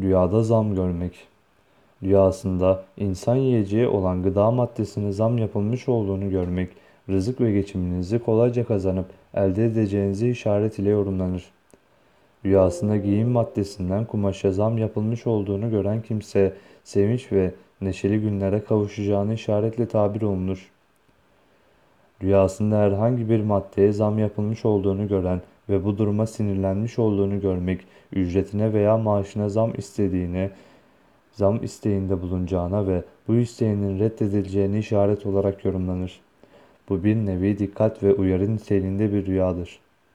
Rüyada zam görmek. Rüyasında insan yiyeceği olan gıda maddesine zam yapılmış olduğunu görmek, rızık ve geçiminizi kolayca kazanıp elde edeceğinizi işaret ile yorumlanır. Rüyasında giyim maddesinden kumaşa zam yapılmış olduğunu gören kimse, sevinç ve neşeli günlere kavuşacağını işaretle tabir olunur. Rüyasında herhangi bir maddeye zam yapılmış olduğunu gören ve bu duruma sinirlenmiş olduğunu görmek, ücretine veya maaşına zam istediğine, zam isteğinde bulunacağına ve bu isteğinin reddedileceğini işaret olarak yorumlanır. Bu bir nevi dikkat ve uyarı niteliğinde bir rüyadır.